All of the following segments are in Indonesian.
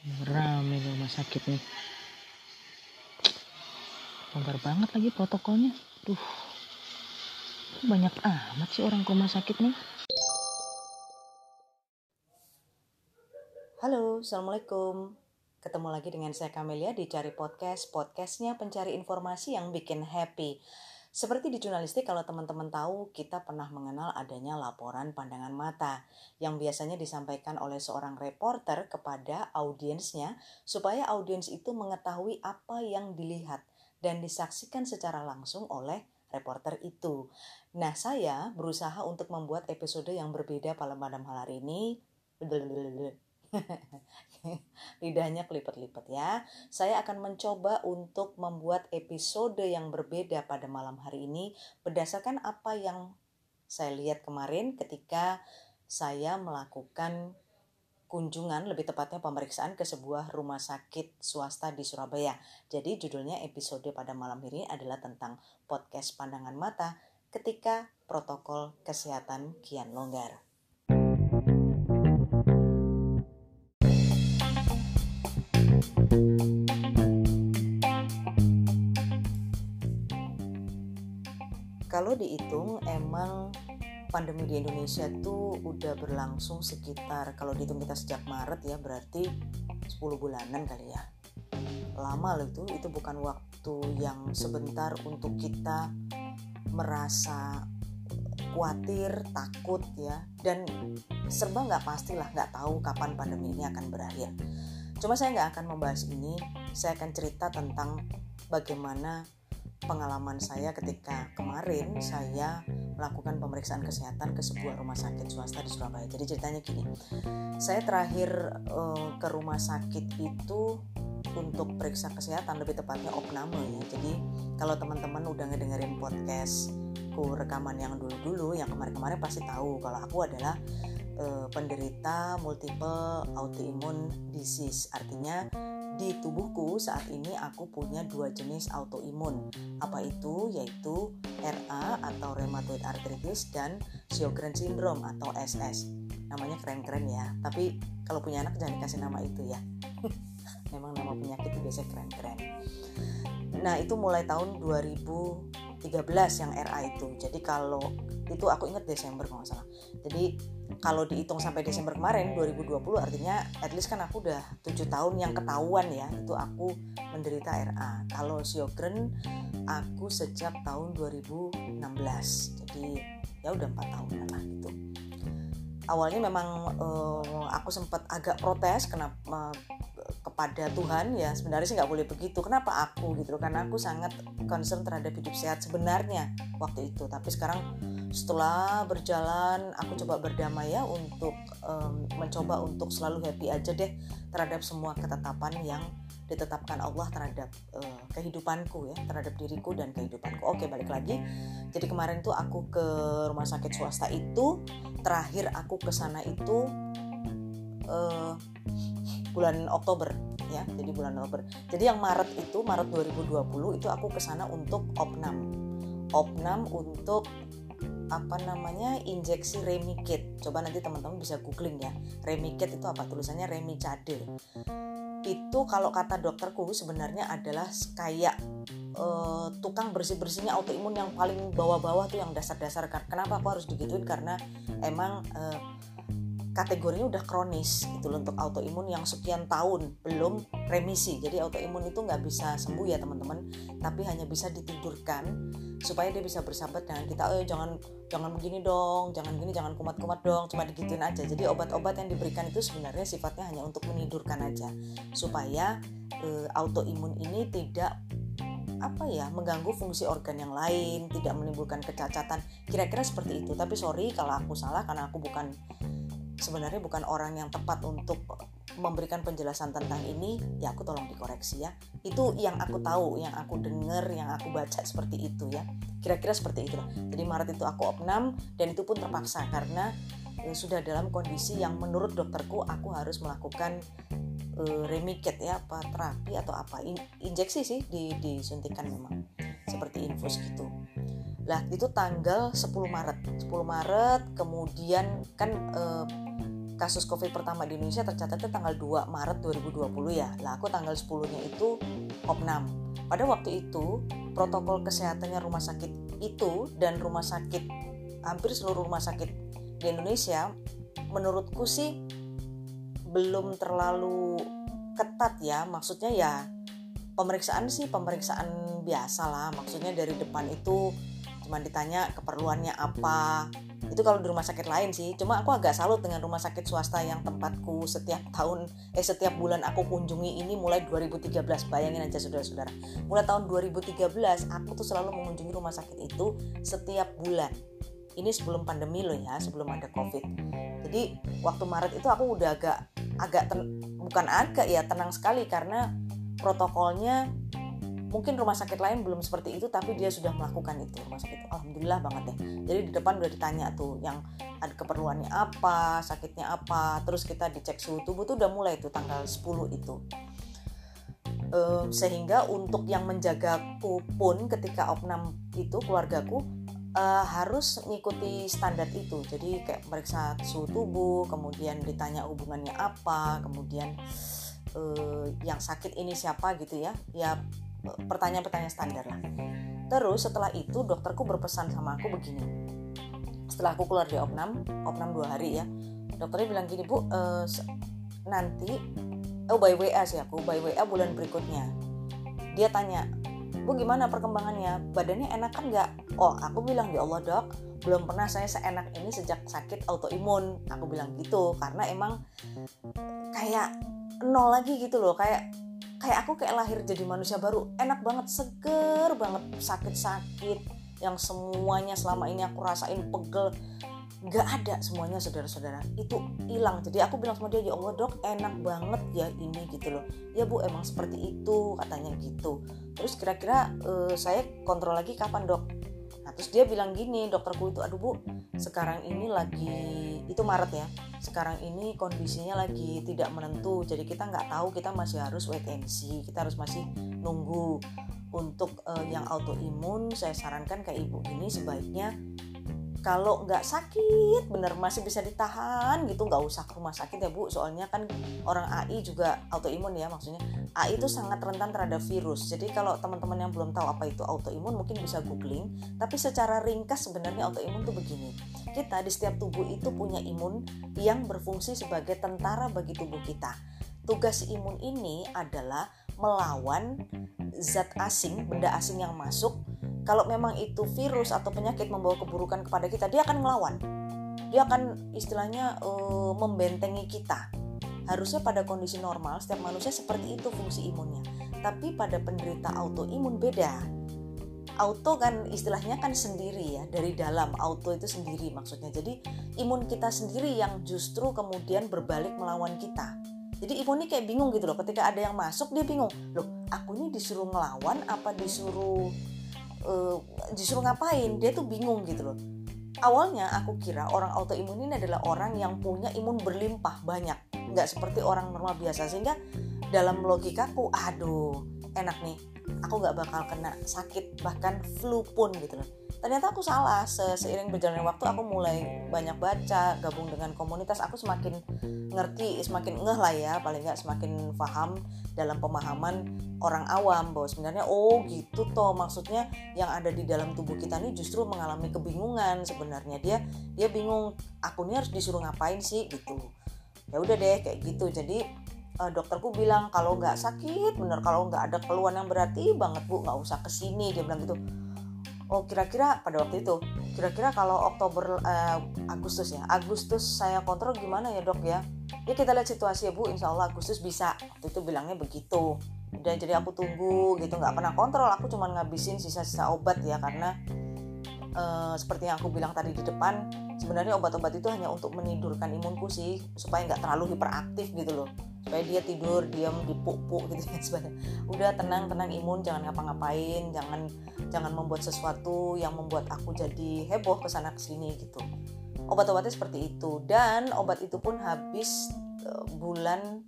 Rame rumah sakit nih. Longgar banget lagi protokolnya. Duh. Banyak amat sih orang ke rumah sakit nih. Halo, Assalamualaikum. Ketemu lagi dengan saya Kamelia di Cari Podcast. Podcastnya pencari informasi yang bikin happy. Seperti di jurnalistik, kalau teman-teman tahu, kita pernah mengenal adanya laporan pandangan mata yang biasanya disampaikan oleh seorang reporter kepada audiensnya supaya audiens itu mengetahui apa yang dilihat dan disaksikan secara langsung oleh reporter itu. Nah, saya berusaha untuk membuat episode yang berbeda pada malam hari ini. lidahnya kelipet-lipet ya. Saya akan mencoba untuk membuat episode yang berbeda pada malam hari ini berdasarkan apa yang saya lihat kemarin ketika saya melakukan kunjungan, lebih tepatnya pemeriksaan ke sebuah rumah sakit swasta di Surabaya. Jadi judulnya episode pada malam ini adalah tentang podcast pandangan mata ketika protokol kesehatan kian longgar. Kalau dihitung emang pandemi di Indonesia tuh udah berlangsung sekitar kalau dihitung kita sejak Maret ya berarti 10 bulanan kali ya. Lama loh itu, itu bukan waktu yang sebentar untuk kita merasa khawatir, takut ya dan serba nggak pastilah nggak tahu kapan pandemi ini akan berakhir. Cuma saya nggak akan membahas ini, saya akan cerita tentang bagaimana pengalaman saya ketika kemarin saya melakukan pemeriksaan kesehatan ke sebuah rumah sakit swasta di Surabaya. Jadi ceritanya gini, saya terakhir uh, ke rumah sakit itu untuk periksa kesehatan lebih tepatnya opname ya. Jadi kalau teman-teman udah ngedengerin podcastku rekaman yang dulu-dulu, yang kemarin-kemarin pasti tahu kalau aku adalah uh, penderita multiple autoimmune disease. Artinya di tubuhku saat ini aku punya dua jenis autoimun. Apa itu? Yaitu RA atau rheumatoid arthritis dan Sjogren syndrome atau SS. Namanya keren-keren ya. Tapi kalau punya anak jangan dikasih nama itu ya. Memang nama penyakit itu biasanya keren-keren. Nah, itu mulai tahun 2013 yang RA itu. Jadi kalau itu aku ingat Desember kalau salah. Jadi kalau dihitung sampai Desember kemarin 2020 artinya at least kan aku udah tujuh tahun yang ketahuan ya itu aku menderita RA kalau Sjogren aku sejak tahun 2016 jadi ya udah empat tahun lah gitu. Awalnya memang uh, aku sempat agak protes kenapa uh, kepada Tuhan ya sebenarnya sih nggak boleh begitu. Kenapa aku gitu karena aku sangat concern terhadap hidup sehat sebenarnya waktu itu. Tapi sekarang setelah berjalan aku coba berdamai ya untuk um, mencoba untuk selalu happy aja deh terhadap semua ketetapan yang ditetapkan Allah terhadap uh, kehidupanku ya terhadap diriku dan kehidupanku. Oke balik lagi. Jadi kemarin tuh aku ke rumah sakit swasta itu terakhir aku ke sana itu uh, bulan Oktober ya jadi bulan Oktober. Jadi yang Maret itu Maret 2020 itu aku ke sana untuk opnam. Opnam untuk apa namanya injeksi Remicade. Coba nanti teman-teman bisa googling ya. Remicade itu apa tulisannya Remicade. Itu kalau kata dokterku sebenarnya adalah kayak uh, tukang bersih-bersihnya autoimun yang paling bawah-bawah tuh yang dasar-dasar. Kenapa aku harus digituin karena emang uh, kategorinya udah kronis loh untuk autoimun yang sekian tahun belum remisi. Jadi autoimun itu nggak bisa sembuh ya teman-teman tapi hanya bisa ditidurkan supaya dia bisa bersahabat dengan kita. Oh jangan jangan begini dong jangan gini jangan kumat-kumat dong cuma digituin aja. Jadi obat-obat yang diberikan itu sebenarnya sifatnya hanya untuk menidurkan aja supaya e, autoimun ini tidak apa ya mengganggu fungsi organ yang lain tidak menimbulkan kecacatan. Kira-kira seperti itu tapi sorry kalau aku salah karena aku bukan sebenarnya bukan orang yang tepat untuk memberikan penjelasan tentang ini. Ya aku tolong dikoreksi ya. Itu yang aku tahu yang aku dengar yang aku baca seperti itu ya. Kira-kira seperti itu. Jadi Maret itu aku opnam dan itu pun terpaksa karena e, sudah dalam kondisi yang menurut dokterku aku harus melakukan e, remiket ya apa terapi atau apa. In, injeksi sih di, disuntikan memang. Seperti infus gitu lah itu tanggal 10 Maret 10 Maret kemudian kan e, kasus COVID pertama di Indonesia tercatatnya tanggal 2 Maret 2020 ya. Lah aku tanggal 10-nya itu opnam. Pada waktu itu protokol kesehatannya rumah sakit itu dan rumah sakit hampir seluruh rumah sakit di Indonesia menurutku sih belum terlalu ketat ya. Maksudnya ya pemeriksaan sih pemeriksaan biasa lah. Maksudnya dari depan itu cuma ditanya keperluannya apa, itu kalau di rumah sakit lain sih cuma aku agak salut dengan rumah sakit swasta yang tempatku setiap tahun eh setiap bulan aku kunjungi ini mulai 2013 bayangin aja saudara-saudara. Mulai tahun 2013 aku tuh selalu mengunjungi rumah sakit itu setiap bulan. Ini sebelum pandemi loh ya sebelum ada covid. Jadi waktu Maret itu aku udah agak agak ten, bukan agak ya tenang sekali karena protokolnya mungkin rumah sakit lain belum seperti itu tapi dia sudah melakukan itu rumah sakit alhamdulillah banget ya jadi di depan udah ditanya tuh yang ada keperluannya apa sakitnya apa terus kita dicek suhu tubuh tuh udah mulai tuh tanggal 10 itu. Um, sehingga untuk yang menjagaku pun ketika opnam itu keluargaku uh, harus mengikuti standar itu. Jadi kayak meriksa suhu tubuh kemudian ditanya hubungannya apa kemudian uh, yang sakit ini siapa gitu ya. Ya pertanyaan-pertanyaan standar lah. Terus setelah itu dokterku berpesan sama aku begini. Setelah aku keluar di opnam opnam dua hari ya dokternya bilang gini bu uh, nanti oh by WA sih aku by WA bulan berikutnya. Dia tanya bu gimana perkembangannya? Badannya enak kan nggak? Oh aku bilang ya Allah dok belum pernah saya seenak ini sejak sakit autoimun. Aku bilang gitu karena emang kayak nol lagi gitu loh kayak kayak aku kayak lahir jadi manusia baru. Enak banget seger banget sakit-sakit yang semuanya selama ini aku rasain pegel. Nggak ada semuanya saudara-saudara. Itu hilang. Jadi aku bilang sama dia ya Allah dok enak banget ya ini gitu loh. Ya bu emang seperti itu katanya gitu. Terus kira-kira uh, saya kontrol lagi kapan dok Nah terus dia bilang gini dokterku itu aduh bu sekarang ini lagi itu Maret ya. Sekarang ini kondisinya lagi tidak menentu jadi kita nggak tahu kita masih harus wait and see kita harus masih nunggu. Untuk uh, yang autoimun saya sarankan ke ibu ini sebaiknya kalau nggak sakit bener masih bisa ditahan gitu. Nggak usah ke rumah sakit ya bu. Soalnya kan orang AI juga autoimun ya maksudnya. AI itu sangat rentan terhadap virus. Jadi kalau teman-teman yang belum tahu apa itu autoimun mungkin bisa googling. Tapi secara ringkas sebenarnya autoimun tuh begini. Kita di setiap tubuh itu punya imun yang berfungsi sebagai tentara bagi tubuh kita. Tugas imun ini adalah melawan zat asing benda asing yang masuk kalau memang itu virus atau penyakit membawa keburukan kepada kita dia akan melawan dia akan istilahnya uh, membentengi kita. Harusnya pada kondisi normal setiap manusia seperti itu fungsi imunnya. Tapi pada penderita autoimun beda. Auto kan istilahnya kan sendiri ya dari dalam. Auto itu sendiri maksudnya. Jadi imun kita sendiri yang justru kemudian berbalik melawan kita. Jadi imun ini kayak bingung gitu loh. Ketika ada yang masuk dia bingung. Loh aku ini disuruh ngelawan apa disuruh uh, disuruh ngapain? Dia tuh bingung gitu loh. Awalnya aku kira orang autoimun ini adalah orang yang punya imun berlimpah banyak. Nggak seperti orang normal biasa. Sehingga dalam logikaku aduh enak nih. Aku nggak bakal kena sakit bahkan flu pun gitu loh ternyata aku salah. Se seiring berjalannya waktu aku mulai banyak baca gabung dengan komunitas. Aku semakin ngerti semakin ngeh lah ya paling nggak semakin paham dalam pemahaman orang awam bahwa sebenarnya oh gitu toh. Maksudnya yang ada di dalam tubuh kita ini justru mengalami kebingungan sebenarnya. Dia dia bingung aku ini harus disuruh ngapain sih? Gitu. Ya udah deh kayak gitu. Jadi uh, dokterku bilang kalau nggak sakit bener. Kalau nggak ada keluhan yang berarti banget bu. Nggak usah ke sini dia bilang gitu oh kira-kira pada waktu itu kira-kira kalau Oktober uh, Agustus ya Agustus saya kontrol gimana ya dok ya? Ya kita lihat situasi ya bu. Insya Allah Agustus bisa. Waktu itu bilangnya begitu. Dan jadi aku tunggu gitu. Nggak pernah kontrol. Aku cuma ngabisin sisa-sisa obat ya karena uh, seperti yang aku bilang tadi di depan sebenarnya obat-obat itu hanya untuk menidurkan imunku sih supaya nggak terlalu hiperaktif gitu loh. Supaya dia tidur diam dipuk-puk gitu ya sebenarnya udah tenang tenang imun jangan ngapa-ngapain jangan jangan membuat sesuatu yang membuat aku jadi heboh ke sana ke sini gitu. Obat-obatnya seperti itu. Dan obat itu pun habis uh, bulan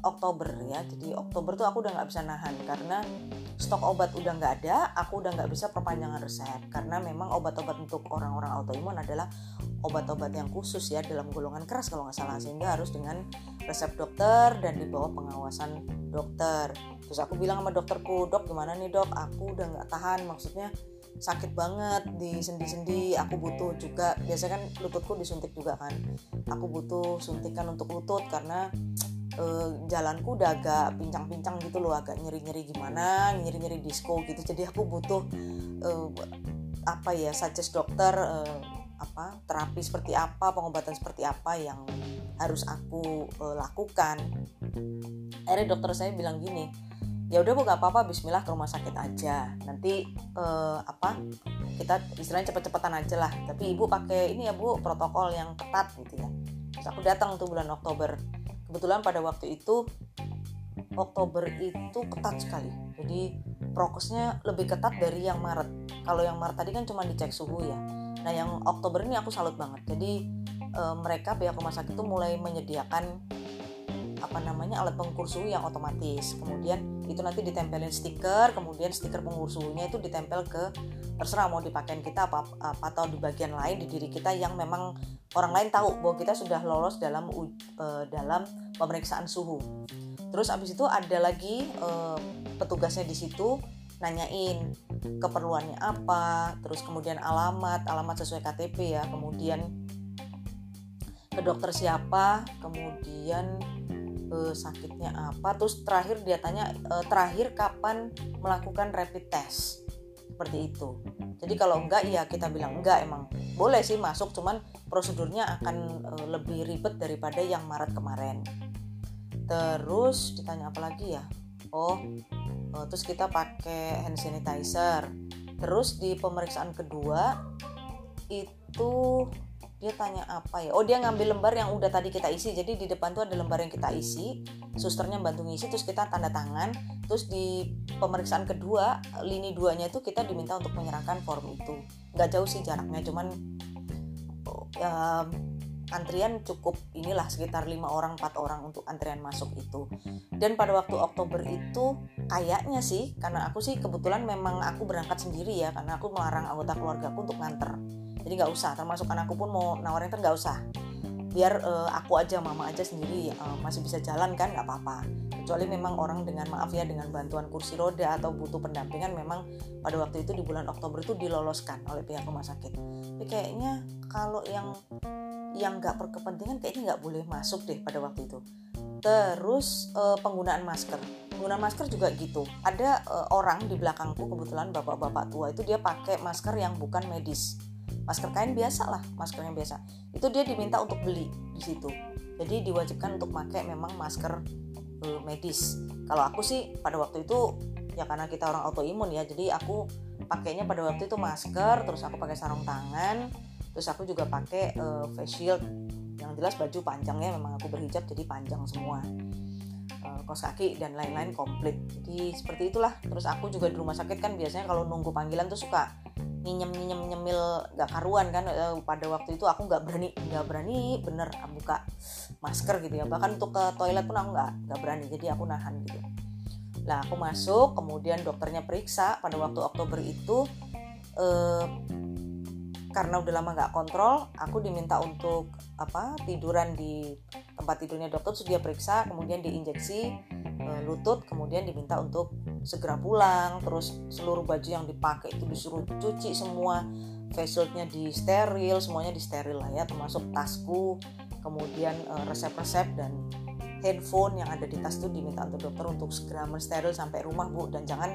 Oktober ya. Jadi Oktober tuh aku udah nggak bisa nahan karena stok obat udah nggak ada aku udah nggak bisa perpanjangan resep. Karena memang obat-obat untuk orang-orang autoimun adalah obat-obat yang khusus ya dalam golongan keras kalau nggak salah. Sehingga harus dengan resep dokter dan di bawah pengawasan dokter. Terus aku bilang sama dokterku dok gimana nih dok? Aku udah nggak tahan maksudnya sakit banget di sendi-sendi. Aku butuh juga biasanya kan lututku disuntik juga kan. Aku butuh suntikan untuk lutut karena uh, jalanku udah agak pincang-pincang gitu loh agak nyeri-nyeri gimana nyeri-nyeri disco gitu. Jadi aku butuh uh, apa ya suggest dokter uh, apa terapi seperti apa pengobatan seperti apa yang harus aku uh, lakukan. Akhirnya dokter saya bilang gini ya udah bu gak apa-apa Bismillah ke rumah sakit aja. Nanti uh, apa kita istilahnya cepet-cepetan aja lah. Tapi ibu pakai ini ya bu protokol yang ketat gitu ya. Terus aku datang tuh bulan Oktober kebetulan pada waktu itu Oktober itu ketat sekali. Jadi prokesnya lebih ketat dari yang Maret. Kalau yang Maret tadi kan cuma dicek suhu ya. Nah yang Oktober ini aku salut banget. Jadi e, mereka pihak rumah sakit itu mulai menyediakan apa namanya alat pengukur suhu yang otomatis. Kemudian itu nanti ditempelin stiker kemudian stiker pengukur suhunya itu ditempel ke terserah mau dipakai kita apa, apa atau di bagian lain di diri kita yang memang orang lain tahu bahwa kita sudah lolos dalam uh, dalam pemeriksaan suhu. Terus abis itu ada lagi uh, petugasnya di situ nanyain keperluannya apa terus kemudian alamat alamat sesuai KTP ya kemudian ke dokter siapa kemudian uh, sakitnya apa terus terakhir dia tanya terakhir kapan melakukan rapid test seperti itu. Jadi kalau enggak ya kita bilang enggak emang boleh sih masuk cuman prosedurnya akan uh, lebih ribet daripada yang Maret kemarin. Terus ditanya apa lagi ya? Oh uh, terus kita pakai hand sanitizer. Terus di pemeriksaan kedua itu dia tanya apa ya? Oh dia ngambil lembar yang udah tadi kita isi. Jadi di depan tuh ada lembar yang kita isi. Susternya bantu ngisi terus kita tanda tangan. Terus di pemeriksaan kedua lini duanya itu kita diminta untuk menyerahkan form itu. Nggak jauh sih jaraknya cuman ya, antrian cukup inilah sekitar lima orang empat orang untuk antrian masuk itu. Dan pada waktu Oktober itu kayaknya sih karena aku sih kebetulan memang aku berangkat sendiri ya karena aku melarang anggota keluarga aku untuk nganter jadi nggak usah termasuk anakku pun mau nawarin kan nggak usah. Biar uh, aku aja mama aja sendiri uh, masih bisa jalan kan nggak apa-apa. Kecuali memang orang dengan maaf ya dengan bantuan kursi roda atau butuh pendampingan memang pada waktu itu di bulan Oktober itu diloloskan oleh pihak rumah sakit. Tapi kayaknya kalau yang yang nggak berkepentingan kayaknya nggak boleh masuk deh pada waktu itu. Terus uh, penggunaan masker. Penggunaan masker juga gitu. Ada uh, orang di belakangku kebetulan bapak-bapak tua itu dia pakai masker yang bukan medis masker kain biasa lah masker yang biasa. Itu dia diminta untuk beli di situ. Jadi diwajibkan untuk pakai memang masker uh, medis. Kalau aku sih pada waktu itu ya karena kita orang autoimun ya jadi aku pakainya pada waktu itu masker terus aku pakai sarung tangan terus aku juga pakai uh, face shield. Yang jelas baju panjangnya memang aku berhijab jadi panjang semua. Uh, kos kaki dan lain-lain komplit. Jadi seperti itulah. Terus aku juga di rumah sakit kan biasanya kalau nunggu panggilan tuh suka nyinyem nyinyem nyemil gak karuan kan e, pada waktu itu aku nggak berani nggak berani bener buka masker gitu ya. Bahkan untuk ke toilet pun aku nggak nggak berani jadi aku nahan gitu. Lah aku masuk kemudian dokternya periksa pada waktu Oktober itu e, karena udah lama nggak kontrol aku diminta untuk apa tiduran di tempat tidurnya dokter dia periksa kemudian diinjeksi e, lutut kemudian diminta untuk segera pulang terus seluruh baju yang dipakai itu disuruh cuci semua. Face shieldnya di steril semuanya di steril lah ya termasuk tasku. Kemudian uh, resep-resep dan handphone yang ada di tas itu diminta untuk dokter untuk segera mensteril sampai rumah bu. Dan jangan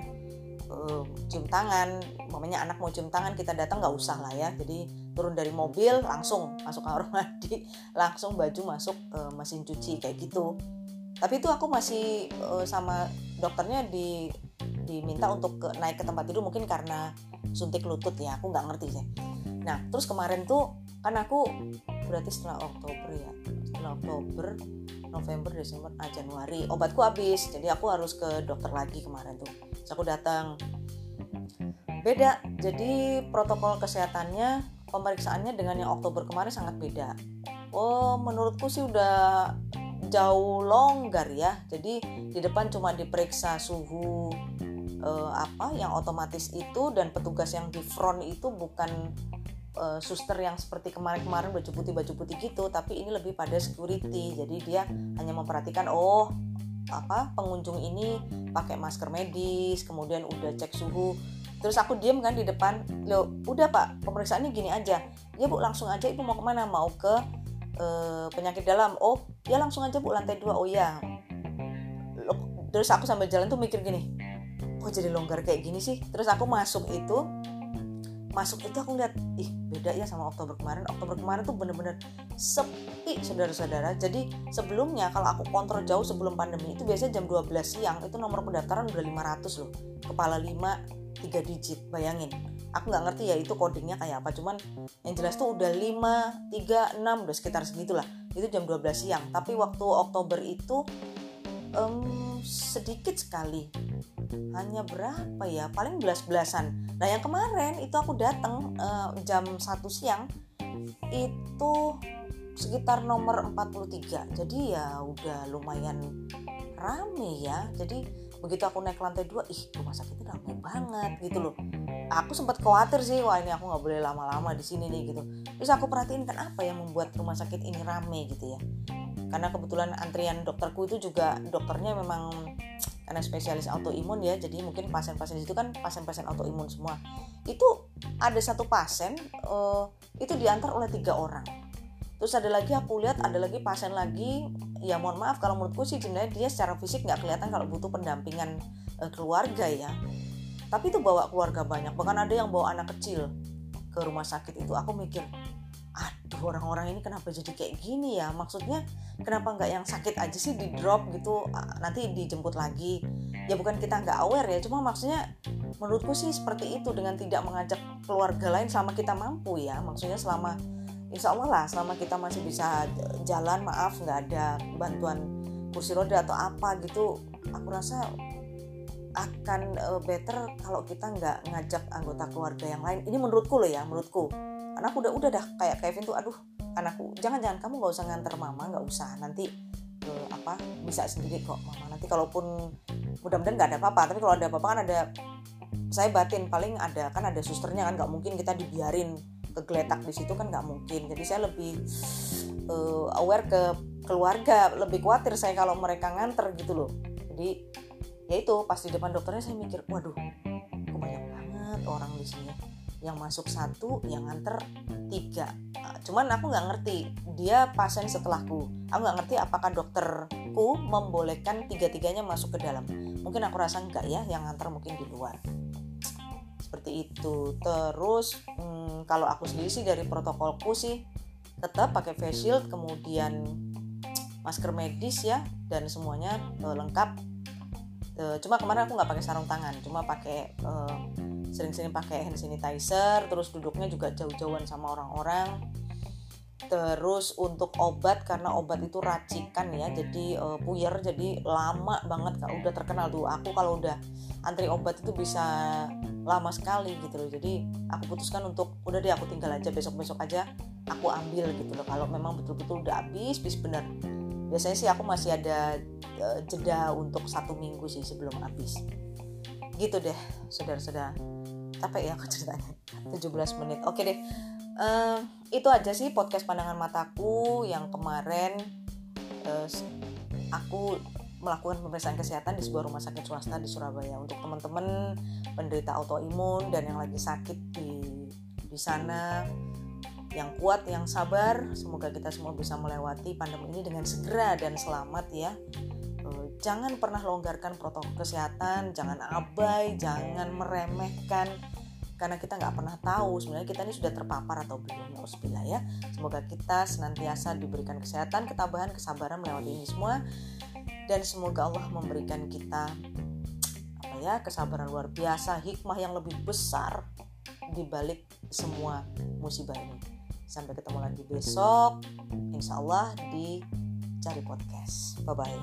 uh, cium tangan. Mamanya anak mau cium tangan kita datang nggak usah lah ya. Jadi turun dari mobil langsung masuk kamar mandi langsung baju masuk uh, mesin cuci kayak gitu tapi itu aku masih uh, sama dokternya di diminta untuk ke, naik ke tempat tidur mungkin karena suntik lutut ya aku nggak ngerti sih. Nah terus kemarin tuh kan aku berarti setelah Oktober ya setelah Oktober November Desember ah Januari obatku habis jadi aku harus ke dokter lagi kemarin tuh. Terus aku datang. Beda jadi protokol kesehatannya pemeriksaannya dengan yang Oktober kemarin sangat beda. Oh menurutku sih udah jauh longgar ya. Jadi di depan cuma diperiksa suhu uh, apa yang otomatis itu dan petugas yang di front itu bukan uh, suster yang seperti kemarin-kemarin baju putih baju putih gitu. Tapi ini lebih pada security. Jadi dia hanya memperhatikan oh apa pengunjung ini pakai masker medis kemudian udah cek suhu. Terus aku diem kan di depan lo udah pak pemeriksaannya gini aja. Ya bu langsung aja ibu mau ke mana? Mau ke uh, penyakit dalam. Oh ya langsung aja bu lantai dua. Oh ya terus aku sambil jalan tuh mikir gini kok jadi longgar kayak gini sih? Terus aku masuk itu masuk itu aku lihat ih beda ya sama Oktober kemarin. Oktober kemarin tuh bener-bener sepi saudara-saudara. Jadi sebelumnya kalau aku kontrol jauh sebelum pandemi itu biasanya jam 12 siang itu nomor pendaftaran udah 500 loh. Kepala 5 3 digit bayangin. Aku nggak ngerti ya itu codingnya kayak apa cuman yang jelas tuh udah 5 3 6 udah sekitar segitulah itu jam 12 siang. Tapi waktu Oktober itu um, sedikit sekali. Hanya berapa ya? Paling belas-belasan nah yang kemarin itu aku datang uh, jam 1 siang itu sekitar nomor 43 jadi ya udah lumayan rame ya. Jadi begitu aku naik lantai dua ih rumah sakit itu rame banget gitu loh aku sempat khawatir sih wah ini aku nggak boleh lama-lama di sini nih gitu. Terus aku perhatiin kan apa yang membuat rumah sakit ini rame gitu ya? Karena kebetulan antrian dokterku itu juga dokternya memang karena spesialis autoimun ya jadi mungkin pasien-pasien itu kan pasien-pasien autoimun semua. Itu ada satu pasien uh, itu diantar oleh tiga orang. Terus ada lagi aku lihat ada lagi pasien lagi ya mohon maaf kalau menurutku sih sebenarnya dia secara fisik nggak kelihatan kalau butuh pendampingan uh, keluarga ya tapi itu bawa keluarga banyak. Bahkan ada yang bawa anak kecil ke rumah sakit itu. Aku mikir aduh orang-orang ini kenapa jadi kayak gini ya? Maksudnya kenapa nggak yang sakit aja sih di drop gitu? Nanti dijemput lagi. Ya bukan kita nggak aware ya cuma maksudnya menurutku sih seperti itu. Dengan tidak mengajak keluarga lain selama kita mampu ya. Maksudnya selama insya Allah lah selama kita masih bisa jalan maaf nggak ada bantuan kursi roda atau apa gitu aku rasa akan uh, better kalau kita nggak ngajak anggota keluarga yang lain. Ini menurutku loh ya menurutku. Karena aku udah udah dah kayak Kevin tuh aduh anakku jangan jangan kamu nggak usah nganter mama nggak usah. Nanti uh, apa bisa sendiri kok mama. Nanti kalaupun mudah-mudahan nggak ada apa-apa tapi kalau ada apa-apa kan ada saya batin paling ada kan ada susternya kan nggak mungkin kita dibiarin kegeletak di situ kan nggak mungkin. Jadi saya lebih uh, aware ke keluarga lebih khawatir saya kalau mereka nganter gitu loh. Jadi ya itu pas di depan dokternya saya mikir waduh kok banyak banget orang di sini. Yang masuk satu yang nganter tiga. Ah, cuman aku nggak ngerti dia pasien setelahku. Aku nggak ngerti apakah dokterku membolehkan tiga-tiganya masuk ke dalam. Mungkin aku rasa enggak ya yang nganter mungkin di luar. Seperti itu. Terus hmm, kalau aku sendiri sih dari protokolku sih tetap pakai face shield kemudian masker medis ya dan semuanya uh, lengkap uh, cuma kemarin aku nggak pakai sarung tangan cuma pakai uh, sering-sering pakai hand sanitizer terus duduknya juga jauh-jauhan sama orang-orang. Terus untuk obat karena obat itu racikan ya jadi uh, puyer jadi lama banget kalau udah terkenal tuh. Aku kalau udah antri obat itu bisa lama sekali gitu loh. Jadi aku putuskan untuk udah deh aku tinggal aja besok-besok aja aku ambil gitu loh. Kalau memang betul-betul udah habis bis bener biasanya sih aku masih ada uh, jeda untuk satu minggu sih sebelum habis. Gitu deh saudara-saudara. Capek ya aku ceritanya. 17 menit. Oke deh. Uh, itu aja sih podcast pandangan mataku yang kemarin uh, aku melakukan pemeriksaan kesehatan di sebuah rumah sakit swasta di Surabaya. Untuk teman-teman penderita autoimun dan yang lagi sakit di di sana yang kuat, yang sabar. Semoga kita semua bisa melewati pandemi ini dengan segera dan selamat ya. Jangan pernah longgarkan protokol kesehatan, jangan abai, jangan meremehkan. Karena kita nggak pernah tahu sebenarnya kita ini sudah terpapar atau belum Alhamdulillah ya. Semoga kita senantiasa diberikan kesehatan ketabahan kesabaran melewati ini semua. Dan semoga Allah memberikan kita apa ya kesabaran luar biasa hikmah yang lebih besar di balik semua musibah ini sampai ketemu lagi besok insya Allah di cari podcast bye bye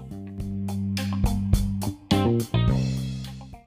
Thank you.